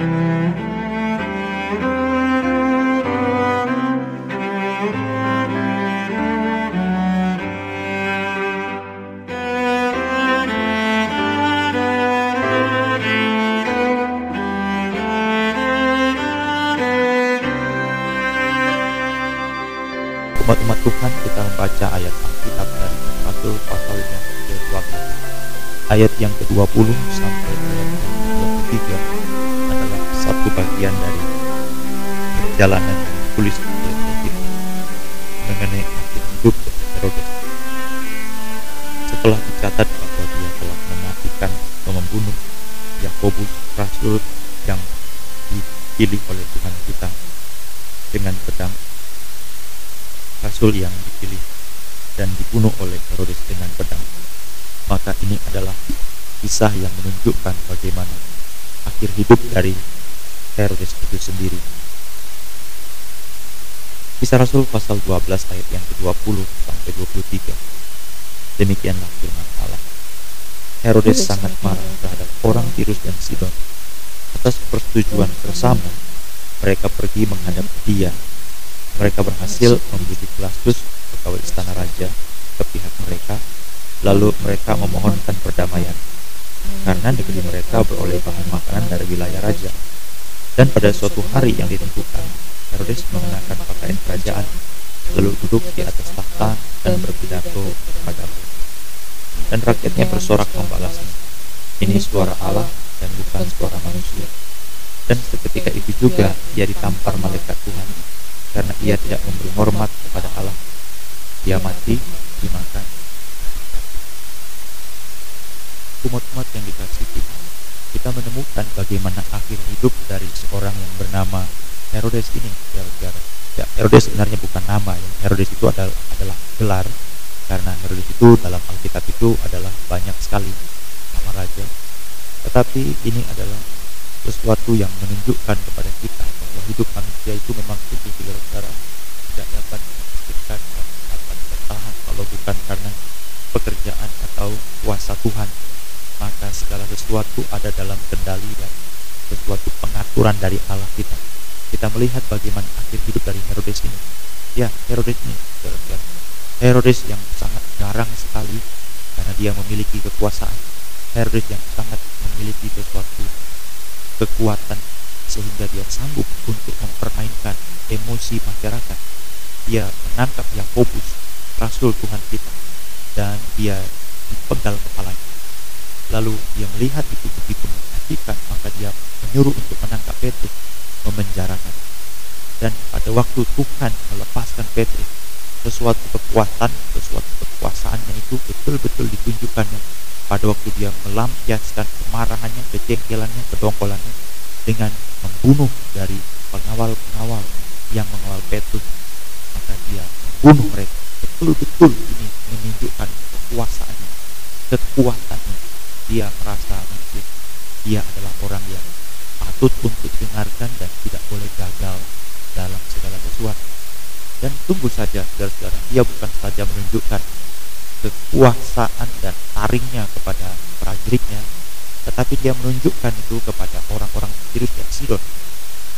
Umat-umat Tuhan kita membaca ayat Alkitab dari Rasul pasal yang ke-12 ayat yang ke-20 sampai bagian dari perjalanan David mengenai akhir hidup Herodes setelah dicatat bahwa dia telah mematikan atau membunuh Yakobus Rasul yang dipilih oleh Tuhan kita dengan pedang rasul yang dipilih dan dibunuh oleh Herodes dengan pedang. Maka ini adalah kisah yang menunjukkan bagaimana akhir hidup dari Herodes itu sendiri. Kisah Rasul pasal 12 ayat yang ke-20 sampai 23. Demikianlah firman Allah. Herodes sangat marah terhadap orang Tirus dan Sidon. Atas persetujuan bersama, mereka pergi menghadap dia mereka berhasil membujuk Blastus pegawai istana raja ke pihak mereka, lalu mereka memohonkan perdamaian karena negeri mereka beroleh bahan makanan dari wilayah raja. Dan pada suatu hari yang ditentukan, Herodes mengenakan pakaian kerajaan, lalu duduk di atas tahta dan berpidato kepada. Dan rakyatnya bersorak membalasnya, ini suara Allah dan bukan suara manusia. Dan seketika itu juga ia ditampar malaikat Tuhan karena ia tidak memberi hormat kepada Allah. Ia mati dimakan. Umat-umat yang dikasih kita menemukan bagaimana akhir hidup dari seorang yang bernama Herodes ini. Gara-gara ya, Herodes sebenarnya bukan nama ya. Herodes itu adalah adalah gelar karena Herodes itu dalam Alkitab itu adalah banyak sekali nama raja. Tetapi ini adalah sesuatu yang menunjukkan kepada kita bahwa hidup manusia itu memang sungguh saudara tidak dapat dipastikan dapat bertahan kalau bukan karena pekerjaan atau kuasa Tuhan sesuatu ada dalam kendali dan sesuatu pengaturan dari Allah kita. Kita melihat bagaimana akhir hidup dari Herodes ini. Ya Herodes ini. Herodes yang sangat garang sekali karena dia memiliki kekuasaan. Herodes yang sangat memiliki sesuatu kekuatan sehingga dia sanggup untuk mempermainkan emosi masyarakat. Dia menangkap Yakobus, rasul Tuhan kita, dan dia dipenggal kepalanya. Lalu dia melihat itu begitu menyakitkan, maka dia menyuruh untuk menangkap Petrus, memenjarakan. Dan pada waktu Tuhan melepaskan Petrus, sesuatu kekuatan, sesuatu kekuasaannya itu betul-betul ditunjukkannya pada waktu dia melampiaskan kemarahannya, kejengkelannya, kedongkolannya dengan membunuh dari pengawal-pengawal yang mengawal Petrus maka dia membunuh mereka betul-betul ini menunjukkan kekuasaannya kekuatannya dia merasa mungkin dia adalah orang yang patut untuk dengarkan dan tidak boleh gagal dalam segala sesuatu tunggu saja saudara-saudara dia bukan saja menunjukkan kekuasaan dan taringnya kepada prajuritnya, tetapi dia menunjukkan itu kepada orang-orang Tirus dan Sidon.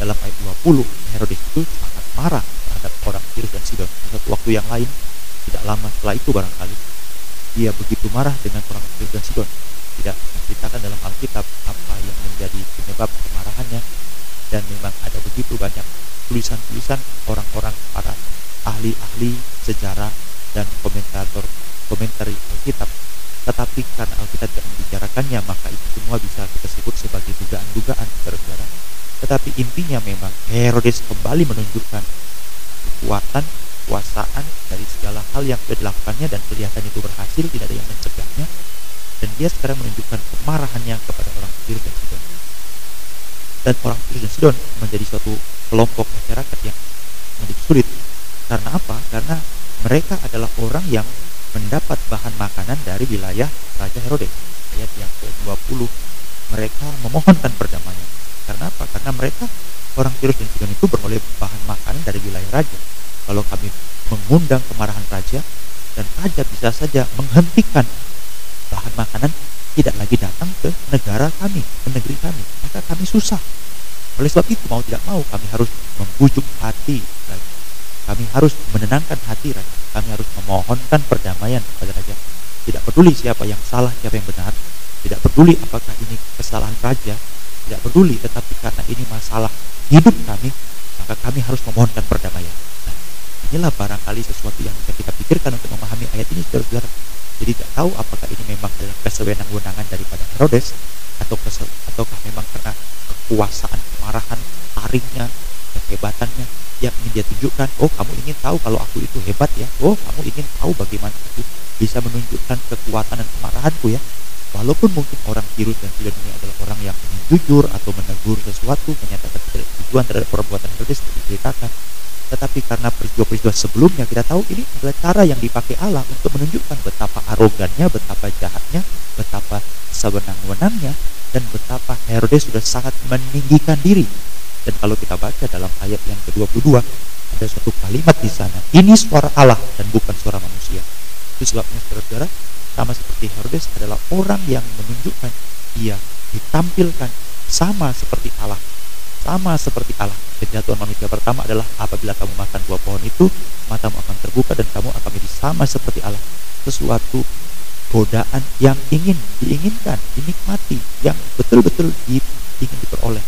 Dalam ayat 20, Herodes itu sangat marah terhadap orang Tirus dan Sidon. Satu waktu yang lain, tidak lama setelah itu barangkali, dia begitu marah dengan orang Tirus dan Sidon. Tidak menceritakan dalam Alkitab apa yang menjadi penyebab kemarahannya, dan memang ada begitu banyak tulisan-tulisan orang-orang para ahli-ahli sejarah dan komentator komentar Alkitab tetapi karena Alkitab tidak membicarakannya maka itu semua bisa kita sebut sebagai dugaan-dugaan saudara tetapi intinya memang Herodes kembali menunjukkan kekuatan kuasaan dari segala hal yang sudah dilakukannya dan kelihatan itu berhasil tidak ada yang mencegahnya dan dia sekarang menunjukkan kemarahannya kepada orang Tir dan Sidon dan orang Tir dan Sidon menjadi suatu kelompok masyarakat yang menjadi sulit karena apa? karena mereka adalah orang yang mendapat bahan makanan dari wilayah Raja Herodes. Ayat yang ke-20, mereka memohonkan perdamaian. Karena apa? Karena mereka orang Tirus dan Sidon itu beroleh bahan makanan dari wilayah raja. Kalau kami mengundang kemarahan raja dan raja bisa saja menghentikan bahan makanan tidak lagi datang ke negara kami, ke negeri kami, maka kami susah. oleh sebab itu mau tidak mau kami harus membujuk hati raja. Kami harus menenangkan hati raja. Kami harus memohonkan perdamaian kepada raja. Tidak peduli siapa yang salah siapa yang benar. Tidak peduli apakah ini kesalahan raja. Tidak peduli tetapi karena ini masalah hidup kami kami harus memohonkan perdamaian. Nah, inilah barangkali sesuatu yang bisa kita pikirkan untuk memahami ayat ini saudara-saudara. Jadi tidak tahu apakah ini memang adalah kesewenang-wenangan daripada Herodes atau kesel, ataukah memang karena kekuasaan kemarahan taringnya kehebatannya yang ingin dia tunjukkan oh kamu ingin tahu kalau aku itu hebat ya? Oh kamu ingin tahu bagaimana aku bisa menunjukkan kekuatan dan kemarahanku ya walaupun mungkin orang Kirus dan Sidon ini adalah orang yang ingin jujur atau menegur sesuatu menyatakan tujuan terhadap perbuatan seperti diceritakan tetapi karena peristiwa-peristiwa sebelumnya kita tahu ini adalah cara yang dipakai Allah untuk menunjukkan betapa arogannya, betapa jahatnya, betapa sewenang-wenangnya dan betapa Herodes sudah sangat meninggikan diri. Dan kalau kita baca dalam ayat yang ke-22 ada suatu kalimat di sana, ini suara Allah dan bukan suara manusia. Itu sebabnya saudara-saudara sama seperti Herodes adalah orang yang menunjukkan dia ditampilkan sama seperti Allah. Sama seperti Allah. Kejatuhan manusia pertama adalah apabila kamu makan buah pohon itu matamu akan terbuka dan kamu akan menjadi sama seperti Allah. Sesuatu godaan yang ingin diinginkan dinikmati yang betul-betul ingin diperoleh.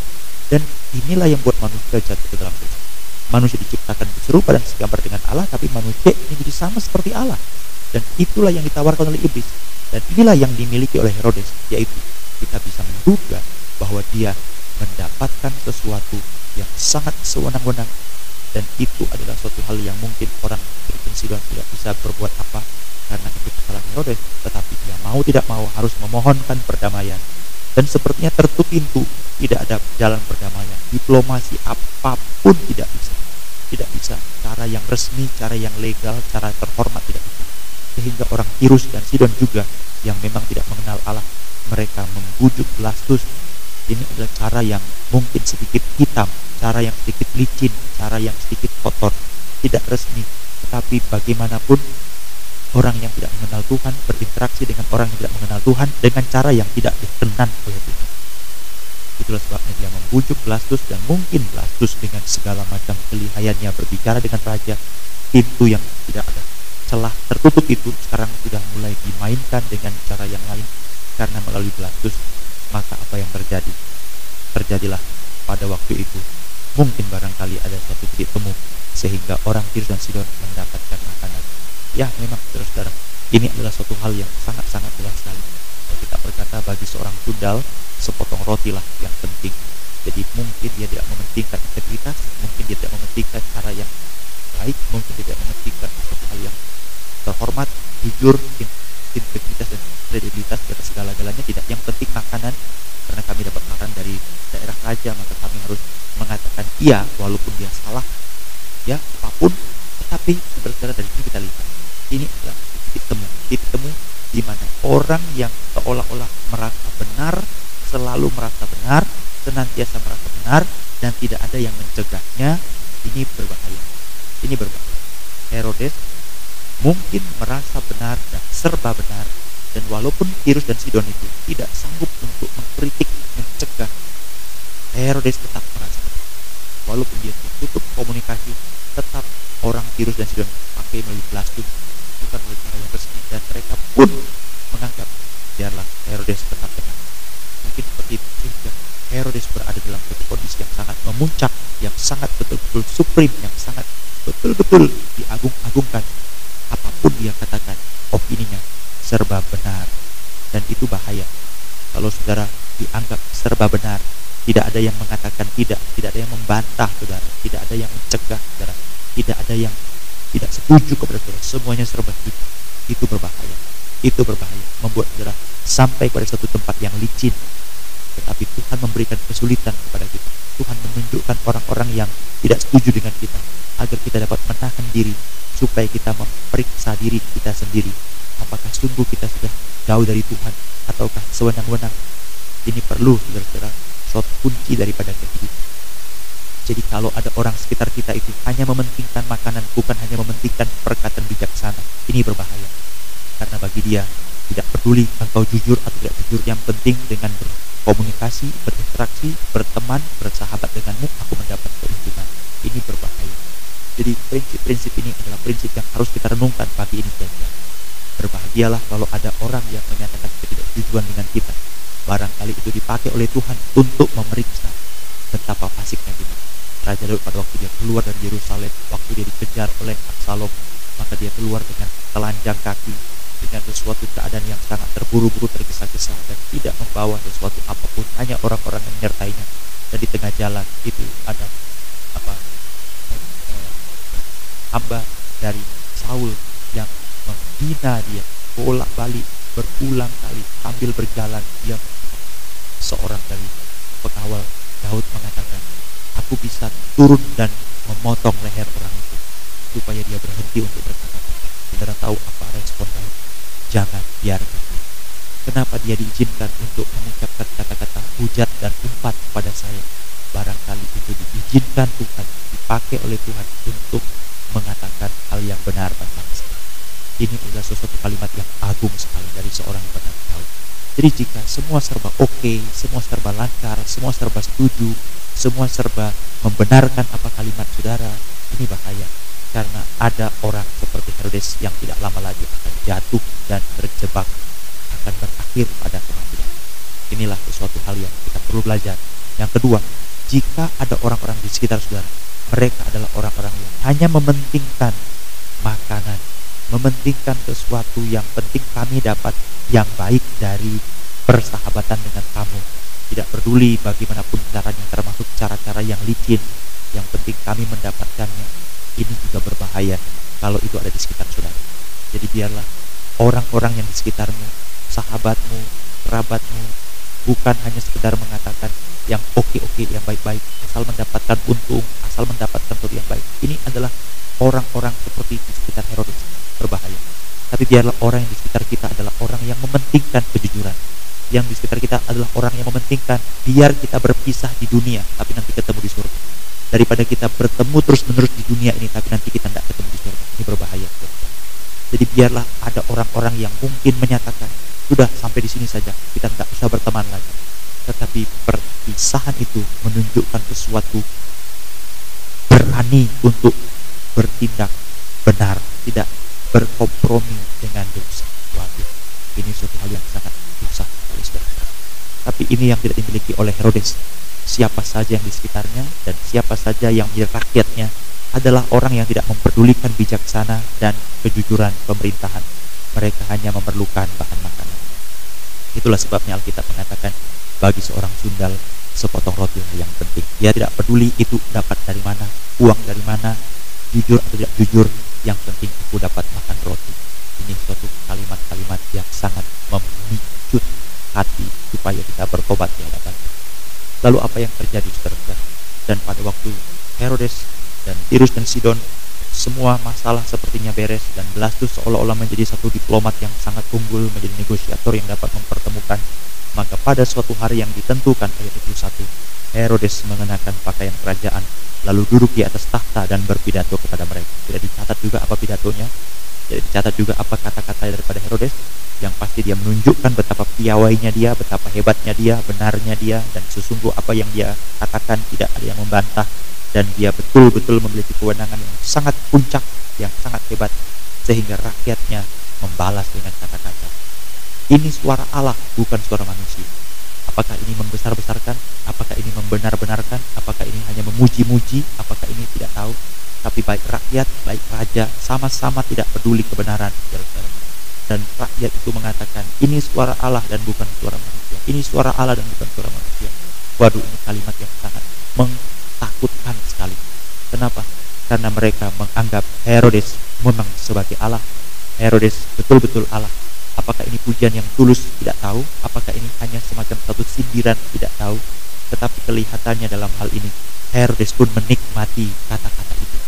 Dan inilah yang buat manusia jatuh ke dalam dosa manusia diciptakan serupa dan segambar dengan Allah tapi manusia ini jadi sama seperti Allah dan itulah yang ditawarkan oleh iblis. Dan inilah yang dimiliki oleh Herodes, yaitu kita bisa menduga bahwa dia mendapatkan sesuatu yang sangat sewenang-wenang. Dan itu adalah suatu hal yang mungkin orang Sidon tidak bisa berbuat apa karena itu kesalahan Herodes. Tetapi dia mau tidak mau harus memohonkan perdamaian. Dan sepertinya tertutup pintu tidak ada jalan perdamaian. Diplomasi apa pun tidak bisa. Tidak bisa. Cara yang resmi cara yang legal cara terhormat tidak bisa sehingga orang Tirus dan Sidon juga yang memang tidak mengenal Allah mereka membujuk Blastus. Ini adalah cara yang mungkin sedikit hitam cara yang sedikit licin cara yang sedikit kotor tidak resmi. Tetapi bagaimanapun orang yang tidak mengenal Tuhan berinteraksi dengan orang yang tidak mengenal Tuhan dengan cara yang tidak dikenan oleh Tuhan. Itulah sebabnya dia membujuk Blastus dan mungkin Blastus dengan segala macam kelihayannya berbicara dengan raja pintu yang tidak ada celah tertutup itu sekarang sudah mulai dimainkan dengan cara yang lain karena melalui Blastus maka apa yang terjadi? Terjadilah pada waktu itu. Mungkin barangkali ada satu titik temu sehingga orang Tir dan Sidon mendapatkan makanan. Ya memang saudara-saudara ini adalah suatu hal yang sangat-sangat jelas sekali. Kalau kita berkata bagi seorang tundal sepotong roti lah yang penting. Jadi mungkin dia tidak mementingkan integritas mungkin dia tidak mementingkan cara yang baik mungkin tidak mementingkan sesuatu hal yang terhormat, jujur, integritas dan kredibilitas di segala-galanya tidak. Yang penting makanan karena kami dapat makan dari daerah raja maka kami harus mengatakan iya walaupun dia salah ya apa pun. Tetapi saudara dari sini kita lihat. Ini adalah titik temu. Titik temu di mana orang yang seolah-olah merasa benar selalu merasa benar senantiasa merasa benar dan tidak ada yang mencegahnya ini berbahaya. Ini berbahaya mungkin merasa benar dan serba benar dan walaupun Tirus dan Sidon itu tidak sanggup untuk mengkritik mencegah Herodes tetap merasa benar. walaupun dia tutup komunikasi tetap orang Tirus dan Sidon pakai melalui plastik bukan melalui cara yang resmi dan mereka pun menganggap biarlah Herodes tetap benar mungkin seperti itu sehingga Herodes berada dalam kondisi yang sangat memuncak yang sangat betul-betul supreme yang sangat betul-betul diagung-agungkan apa pun dia katakan opininya serba benar dan itu bahaya kalau saudara dianggap serba benar tidak ada yang mengatakan tidak tidak ada yang membantah saudara tidak ada yang mencegah saudara tidak ada yang setuju kepada saudara semuanya serba setuju itu berbahaya. Itu berbahaya. Membuat saudara sampai pada satu tempat yang licin. Tetapi Tuhan memberikan kesulitan kepada kita. Tuhan menunjukkan orang-orang yang tidak setuju dengan kita. Agar kita dapat menahan diri supaya kita memeriksa diri kita sendiri. Apakah sungguh kita sudah jauh dari Tuhan? Ataukah sewenang-wenang? Ini perlu saudara-saudara suatu kunci daripada kehidupan jadi kalau ada orang sekitar kita itu hanya mementingkan makanan bukan hanya mementingkan perkataan bijaksana ini berbahaya karena bagi dia tidak peduli engkau jujur atau tidak jujur yang penting dengan berkomunikasi, berinteraksi, berteman, bersahabat denganmu, aku mendapat keuntungan. Ini berbahaya. Jadi prinsip-prinsip ini adalah prinsip yang harus kita renungkan pagi ini saja. Berbahagialah kalau ada orang yang menyatakan ketidaksetujuan dengan kita. Barangkali itu dipakai oleh Tuhan untuk memeriksa betapa fasiknya kita. Raja Daud pada waktu dia keluar dari Yerusalem, waktu dia dikejar oleh Absalom, maka dia keluar dengan telanjang kaki, dengan sesuatu keadaan yang sangat terburu-buru tergesa-gesa dan tidak membawa sesuatu apa pun. Hanya orang-orang yang menyertainya. Dan di tengah jalan itu ada apa hamba dari Saul yang menghina dia bolak-balik berulang kali sambil berjalan. Dia seorang dari pengawal Daud mengatakan aku bisa turun dan memotong leher orang itu supaya dia berhenti untuk berkata-kata. Saudara tahu apa respon Daud? Jangan biarkan dia. Kenapa dia diizinkan untuk mengucapkan kata-kata hujat dan umpat kepada saya? Barangkali itu diizinkan Tuhan, dipakai oleh Tuhan untuk mengatakan hal yang benar tentang saya. Ini adalah sesuatu kalimat yang agung sekali dari seorang yang tahu. Jadi jika semua serba oke, okay, semua serba lancar, semua serba setuju, semua serba membenarkan apa kalimat saudara, ini bahaya karena ada orang seperti Herodes yang tidak lama lagi akan jatuh dan terjebak akan berakhir pada kematian. Inilah sesuatu hal yang kita perlu belajar. Yang kedua, jika ada orang-orang di sekitar saudara, mereka adalah orang-orang yang hanya mementingkan makanan, mementingkan sesuatu yang penting kami dapat yang baik dari persahabatan dengan kamu. Tidak peduli bagaimanapun caranya, termasuk cara-cara yang licin, yang penting kami mendapatkannya ini juga berbahaya kalau itu ada di sekitar saudara. Jadi biarlah orang-orang yang di sekitarmu, sahabatmu, kerabatmu, bukan hanya sekedar mengatakan yang oke-oke, yang baik-baik, asal mendapatkan untung, asal mendapatkan sesuatu yang baik. Ini adalah orang-orang seperti di sekitar Herodes, berbahaya. Tapi biarlah orang yang di sekitar kita adalah orang yang mementingkan kejujuran. Yang di sekitar kita adalah orang yang mementingkan biar kita berpisah di dunia, tapi nanti ketemu di surga daripada kita bertemu terus-menerus di dunia ini tapi nanti kita tidak ketemu di surga. Ini berbahaya. Jadi biarlah ada orang-orang yang mungkin menyatakan sudah sampai di sini saja kita tidak usah berteman lagi. Tetapi perpisahan itu menunjukkan sesuatu berani untuk bertindak benar, tidak berkompromi dengan dosa. Waduh, ini suatu hal yang sangat susah Tapi ini yang tidak dimiliki oleh Herodes siapa saja yang di sekitarnya dan siapa saja yang menjadi rakyatnya adalah orang yang tidak memperdulikan bijaksana dan kejujuran pemerintahan. Mereka hanya memerlukan bahan makanan. Itulah sebabnya Alkitab mengatakan bagi seorang sundal sepotong roti yang penting. Dia tidak peduli itu dapat dari mana, uang dari mana, jujur atau tidak jujur, yang penting aku dapat makan roti. Ini suatu kalimat-kalimat yang sangat memicu hati supaya kita bertobat di hadapan Lalu apa yang terjadi saudara-saudara? Dan pada waktu Herodes dan Tirus dan Sidon semua masalah sepertinya beres dan Blastus seolah-olah menjadi satu diplomat yang sangat unggul menjadi negosiator yang dapat mempertemukan. Maka pada suatu hari yang ditentukan ayat 21 Herodes mengenakan pakaian kerajaan lalu duduk di atas tahta dan berpidato kepada mereka. Tidak dicatat juga apa pidatonya tidak dicatat juga apa kata-kata daripada Herodes yang pasti dia menunjukkan betapa piawainya dia, betapa hebatnya dia, benarnya dia, dan sesungguh apa yang dia katakan tidak ada yang membantah, dan dia betul-betul memiliki kewenangan yang sangat puncak, yang sangat hebat, sehingga rakyatnya membalas dengan kata-kata. Ini suara Allah, bukan suara manusia. Apakah ini membesar-besarkan? Apakah ini membenar-benarkan? Apakah ini hanya memuji-muji? Apakah ini tidak tahu? Tapi baik rakyat, baik raja, sama-sama tidak peduli kebenaran. Dan rakyat itu mengatakan ini suara Allah dan bukan suara manusia. Ini suara Allah dan bukan suara manusia. Waduh ini kalimat yang sangat mentakutkan sekali. Kenapa? Karena mereka menganggap Herodes memang sebagai Allah. Herodes betul-betul Allah. Apakah ini pujian yang tulus? Tidak tahu. Apakah ini hanya semacam satu sindiran? Tidak tahu. Tetapi kelihatannya dalam hal ini Herodes pun menikmati kata-kata itu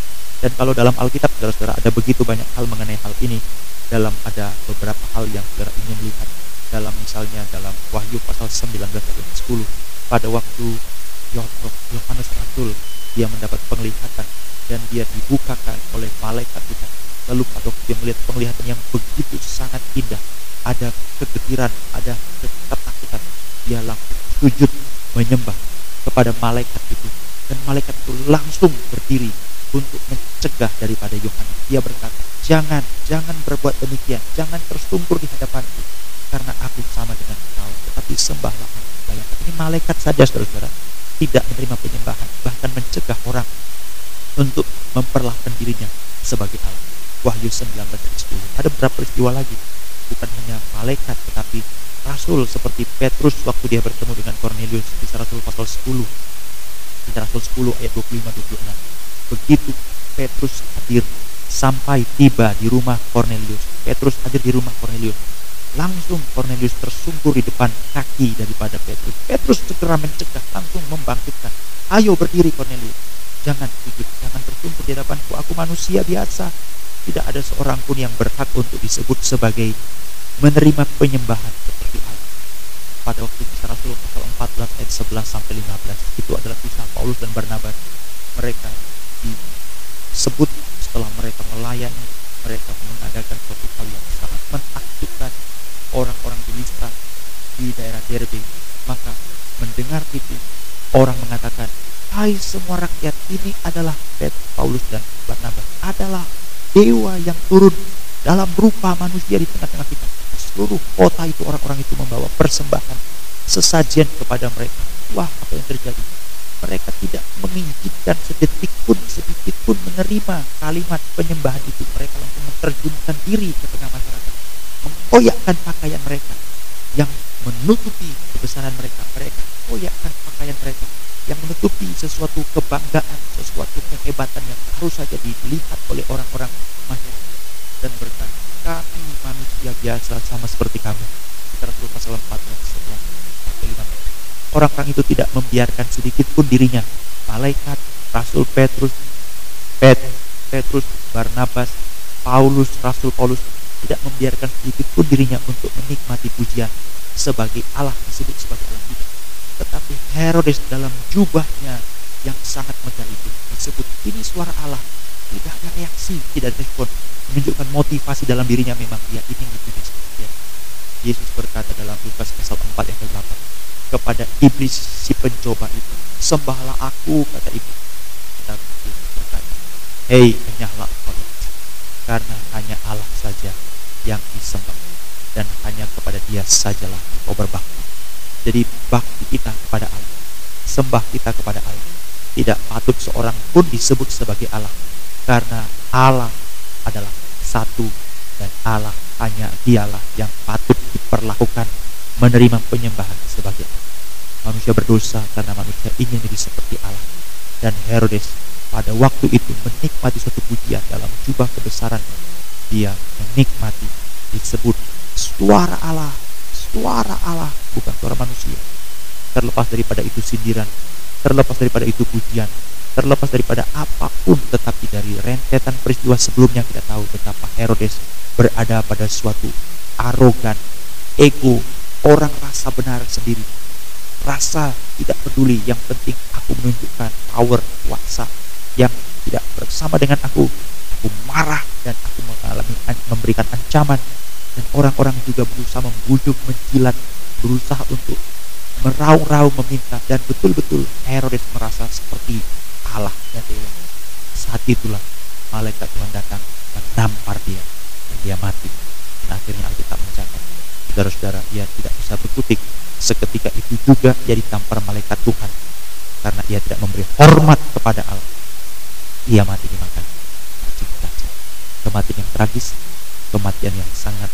dan kalau dalam Alkitab saudara-saudara ada begitu banyak hal mengenai hal ini. Dalam ada beberapa hal yang saudara ingin lihat. Dalam misalnya dalam Wahyu pasal 19 ayat 10 pada waktu Yohanes Rasul dia mendapat penglihatan. Dan dia dibukakan oleh malaikat Tuhan lalu pada waktu dia melihat penglihatan yang begitu sangat indah. Ada kegetiran ada ketakutan. Dia langsung sujud menyembah kepada malaikat itu. Dan malaikat itu langsung berdiri untuk mencegah daripada Yohanes. Dia berkata, "Jangan, jangan berbuat demikian. Jangan tersungkur di hadapanku karena aku sama dengan kau, tetapi sembahlah aku." Bayangkan ini malaikat saja Saudara-saudara tidak menerima penyembahan, bahkan mencegah orang untuk memperlakukan dirinya sebagai Allah. Wahyu 19 ayat 10. Ada beberapa peristiwa lagi. Bukan hanya malaikat tetapi rasul seperti Petrus waktu dia bertemu dengan Cornelius di Rasul pasal 10 Kisah Rasul 10 ayat 25-26. Begitu Petrus hadir sampai tiba di rumah Cornelius. Petrus hadir di rumah Cornelius. Langsung Cornelius tersungkur di depan kaki daripada Petrus. Petrus segera mencegah, langsung membangkitkan. Ayo berdiri Cornelius. Jangan sujud, jangan tersungkur di hadapanku. Aku manusia biasa. Tidak ada seorang pun yang berhak untuk disebut sebagai menerima penyembahan seperti Allah pada waktu kisah Rasul pasal 14 ayat 11 sampai 15 itu adalah kisah Paulus dan Barnabas mereka disebut setelah mereka melayani mereka mengadakan suatu hal yang sangat menakjubkan orang-orang di Listra di daerah Derbe maka mendengar itu orang mengatakan hai semua rakyat ini adalah Pet, Paulus dan Barnabas adalah dewa yang turun dalam rupa manusia di tengah-tengah kita seluruh kota itu orang-orang itu membawa persembahan sesajian kepada mereka. Wah, apa yang terjadi? Mereka tidak menginginkan sedetik pun, sedikit pun menerima kalimat penyembahan itu. Mereka langsung menerjunkan diri ke tengah masyarakat, mengkoyakkan pakaian mereka yang menutupi kebesaran mereka. Mereka koyakkan pakaian mereka yang menutupi sesuatu kebanggaan, sesuatu kehebatan yang harus saja dilihat oleh orang-orang masyarakat dan berkata, kami manusia biasa sama seperti kamu. Kita pasal 4 ayat 11 Orang-orang itu tidak membiarkan sedikit pun dirinya. Malaikat, Rasul Petrus, Pet, Petrus, Barnabas, Paulus, Rasul Paulus tidak membiarkan sedikit pun dirinya untuk menikmati pujian sebagai Allah disebut sebagai Allah tidak. Tetapi Herodes dalam jubahnya yang sangat megah itu disebut ini suara Allah tidak ada reaksi, tidak ada respon menunjukkan motivasi dalam dirinya memang dia ingin dipuji ya. Yesus berkata dalam Lukas pasal 4 ayat 8 kepada iblis si pencoba itu. Sembahlah aku kata iblis. Yesus berkata hei enyahlah karena hanya Allah saja yang disembah dan hanya kepada dia sajalah kau berbakti. Jadi bakti kita kepada Allah sembah kita kepada Allah tidak patut seorang pun disebut sebagai Allah. Karena Allah adalah satu dan Allah hanya dialah yang patut diperlakukan menerima penyembahan sebagai Allah. Manusia berdosa karena manusia ingin jadi seperti Allah. Dan Herodes pada waktu itu menikmati suatu pujian dalam jubah kebesaran. Dia menikmati disebut suara Allah, suara Allah bukan suara manusia. Terlepas daripada itu sindiran, terlepas daripada itu pujian, terlepas daripada apa pun tetapi dari rentetan peristiwa sebelumnya kita tahu betapa Herodes berada pada suatu arogan ego orang rasa benar sendiri. Rasa tidak peduli. Yang penting aku menunjukkan power kuasa yang tidak bersama dengan aku. Aku marah dan aku mengalami memberikan ancaman. Dan orang-orang juga berusaha membujuk menjilat berusaha untuk meraung-raung meminta dan betul-betul Herodes merasa seperti Allah ya Dewa. Saat itulah malaikat Tuhan datang dan nampar dia dan dia mati. Dan akhirnya Alkitab mencatat, saudara-saudara, dia tidak bisa berkutik. Seketika itu juga dia ditampar malaikat Tuhan karena ia tidak memberi hormat kepada Allah. Ia mati dimakan Kematian yang tragis, kematian yang sangat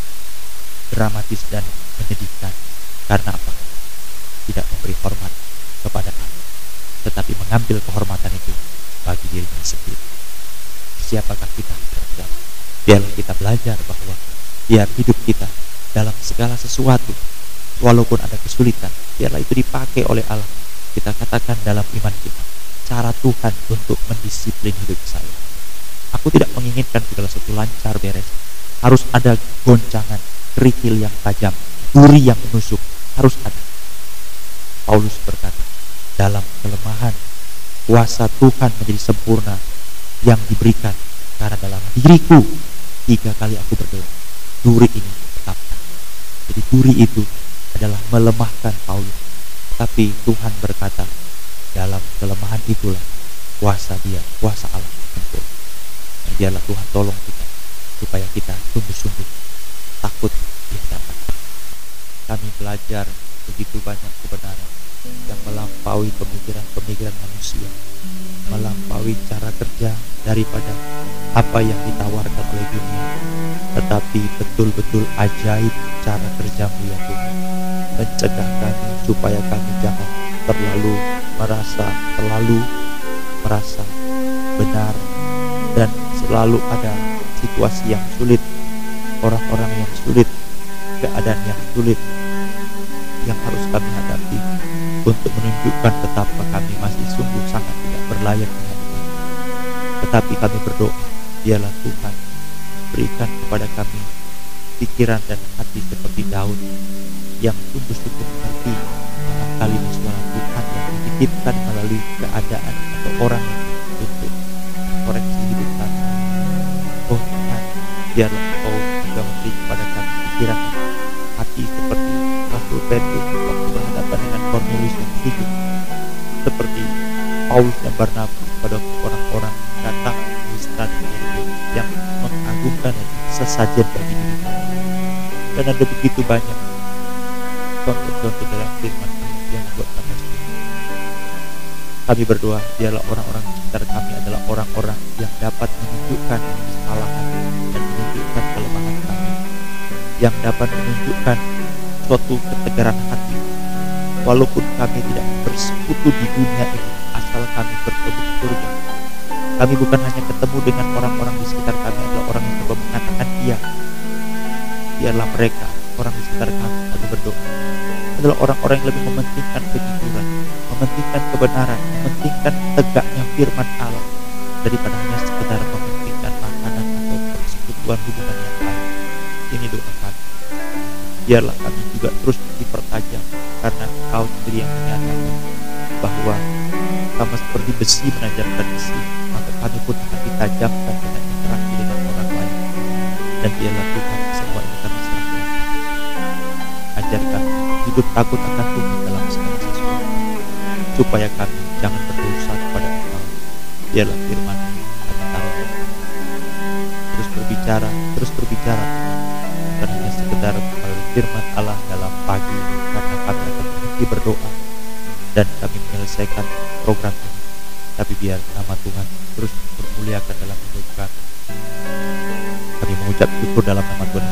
dramatis dan menyedihkan. Karena apa? Tidak memberi hormat kepada Allah tetapi mengambil kehormatan itu bagi dirinya sendiri. Siapakah kita terhadap? Biarlah kita belajar bahwa biar hidup kita dalam segala sesuatu, walaupun ada kesulitan, biarlah itu dipakai oleh Allah. Kita katakan dalam iman kita, cara Tuhan untuk mendisiplin hidup saya. Aku tidak menginginkan segala sesuatu lancar beres. Harus ada goncangan, kerikil yang tajam, duri yang menusuk, harus ada. Paulus berkata, dalam kelemahan kuasa Tuhan menjadi sempurna yang diberikan karena dalam diriku tiga kali aku berdoa duri ini jadi duri itu adalah melemahkan Paulus Tapi Tuhan berkata, dalam kelemahan itulah kuasa dia, kuasa Allah muncul. Dan dialah Tuhan tolong kita, supaya kita sungguh-sungguh takut di hadapan. Kami belajar begitu banyak kebenaran yang melampaui pemikiran-pemikiran manusia, melampaui cara kerja daripada apa yang ditawarkan oleh dunia, tetapi betul-betul ajaib cara kerjamu ya Tuhan. Mencegah kami supaya kami jangan terlalu merasa, terlalu merasa benar dan selalu ada situasi yang sulit, orang-orang yang sulit, keadaan yang sulit yang harus kami hadapi untuk menunjukkan betapa kami masih sungguh sangat tidak berlayak hadapan. Tetapi kami berdoa, dialah Tuhan, berikan kepada kami pikiran dan hati seperti Daud yang sungguh-sungguh mengerti dalam kalimat suara Tuhan yang dititipkan melalui keadaan atau orang untuk koreksi hidup kami. Oh Tuhan, biarlah Engkau juga memberi kepada kami pikiran hati seperti Rasul Petrus waktu berhadapan dengan Cornelius yang sujud seperti Paulus dan Barnabas pada sesajen bagi diri dan ada begitu banyak contoh-contoh dalam firman yang membuat kami kami berdoa dialah orang-orang sekitar kami adalah orang-orang yang dapat menunjukkan kesalahan dan menunjukkan kelemahan kami. Yang dapat menunjukkan suatu ketegaran hati. Walaupun kami tidak bersekutu di dunia ini asal kami bertemu surga. Kami bukan hanya ketemu dengan orang-orang di sekitar kami adalah orang yang dialah mereka orang di sekitar kami kami berdoa. Adalah orang-orang yang lebih mementingkan kejujuran mementingkan kebenaran mementingkan tegaknya firman Allah daripada hanya sekedar mementingkan makanan atau persekutuan hubungan yang lain ini doa kami. Biarlah kami juga terus dipertajam takut akan Tuhan dalam segala sesuatu. Supaya kami jangan berdosa kepada Engkau. Biarlah firman kami terus berbicara terus berbicara. Bukan hanya sekedar melalui firman Allah dalam pagi karena kami akan berhenti berdoa. Dan kami menyelesaikan program ini. Tapi biar nama Tuhan terus bermuliakan dalam hidup kami. Kami mengucap syukur dalam nama Tuhan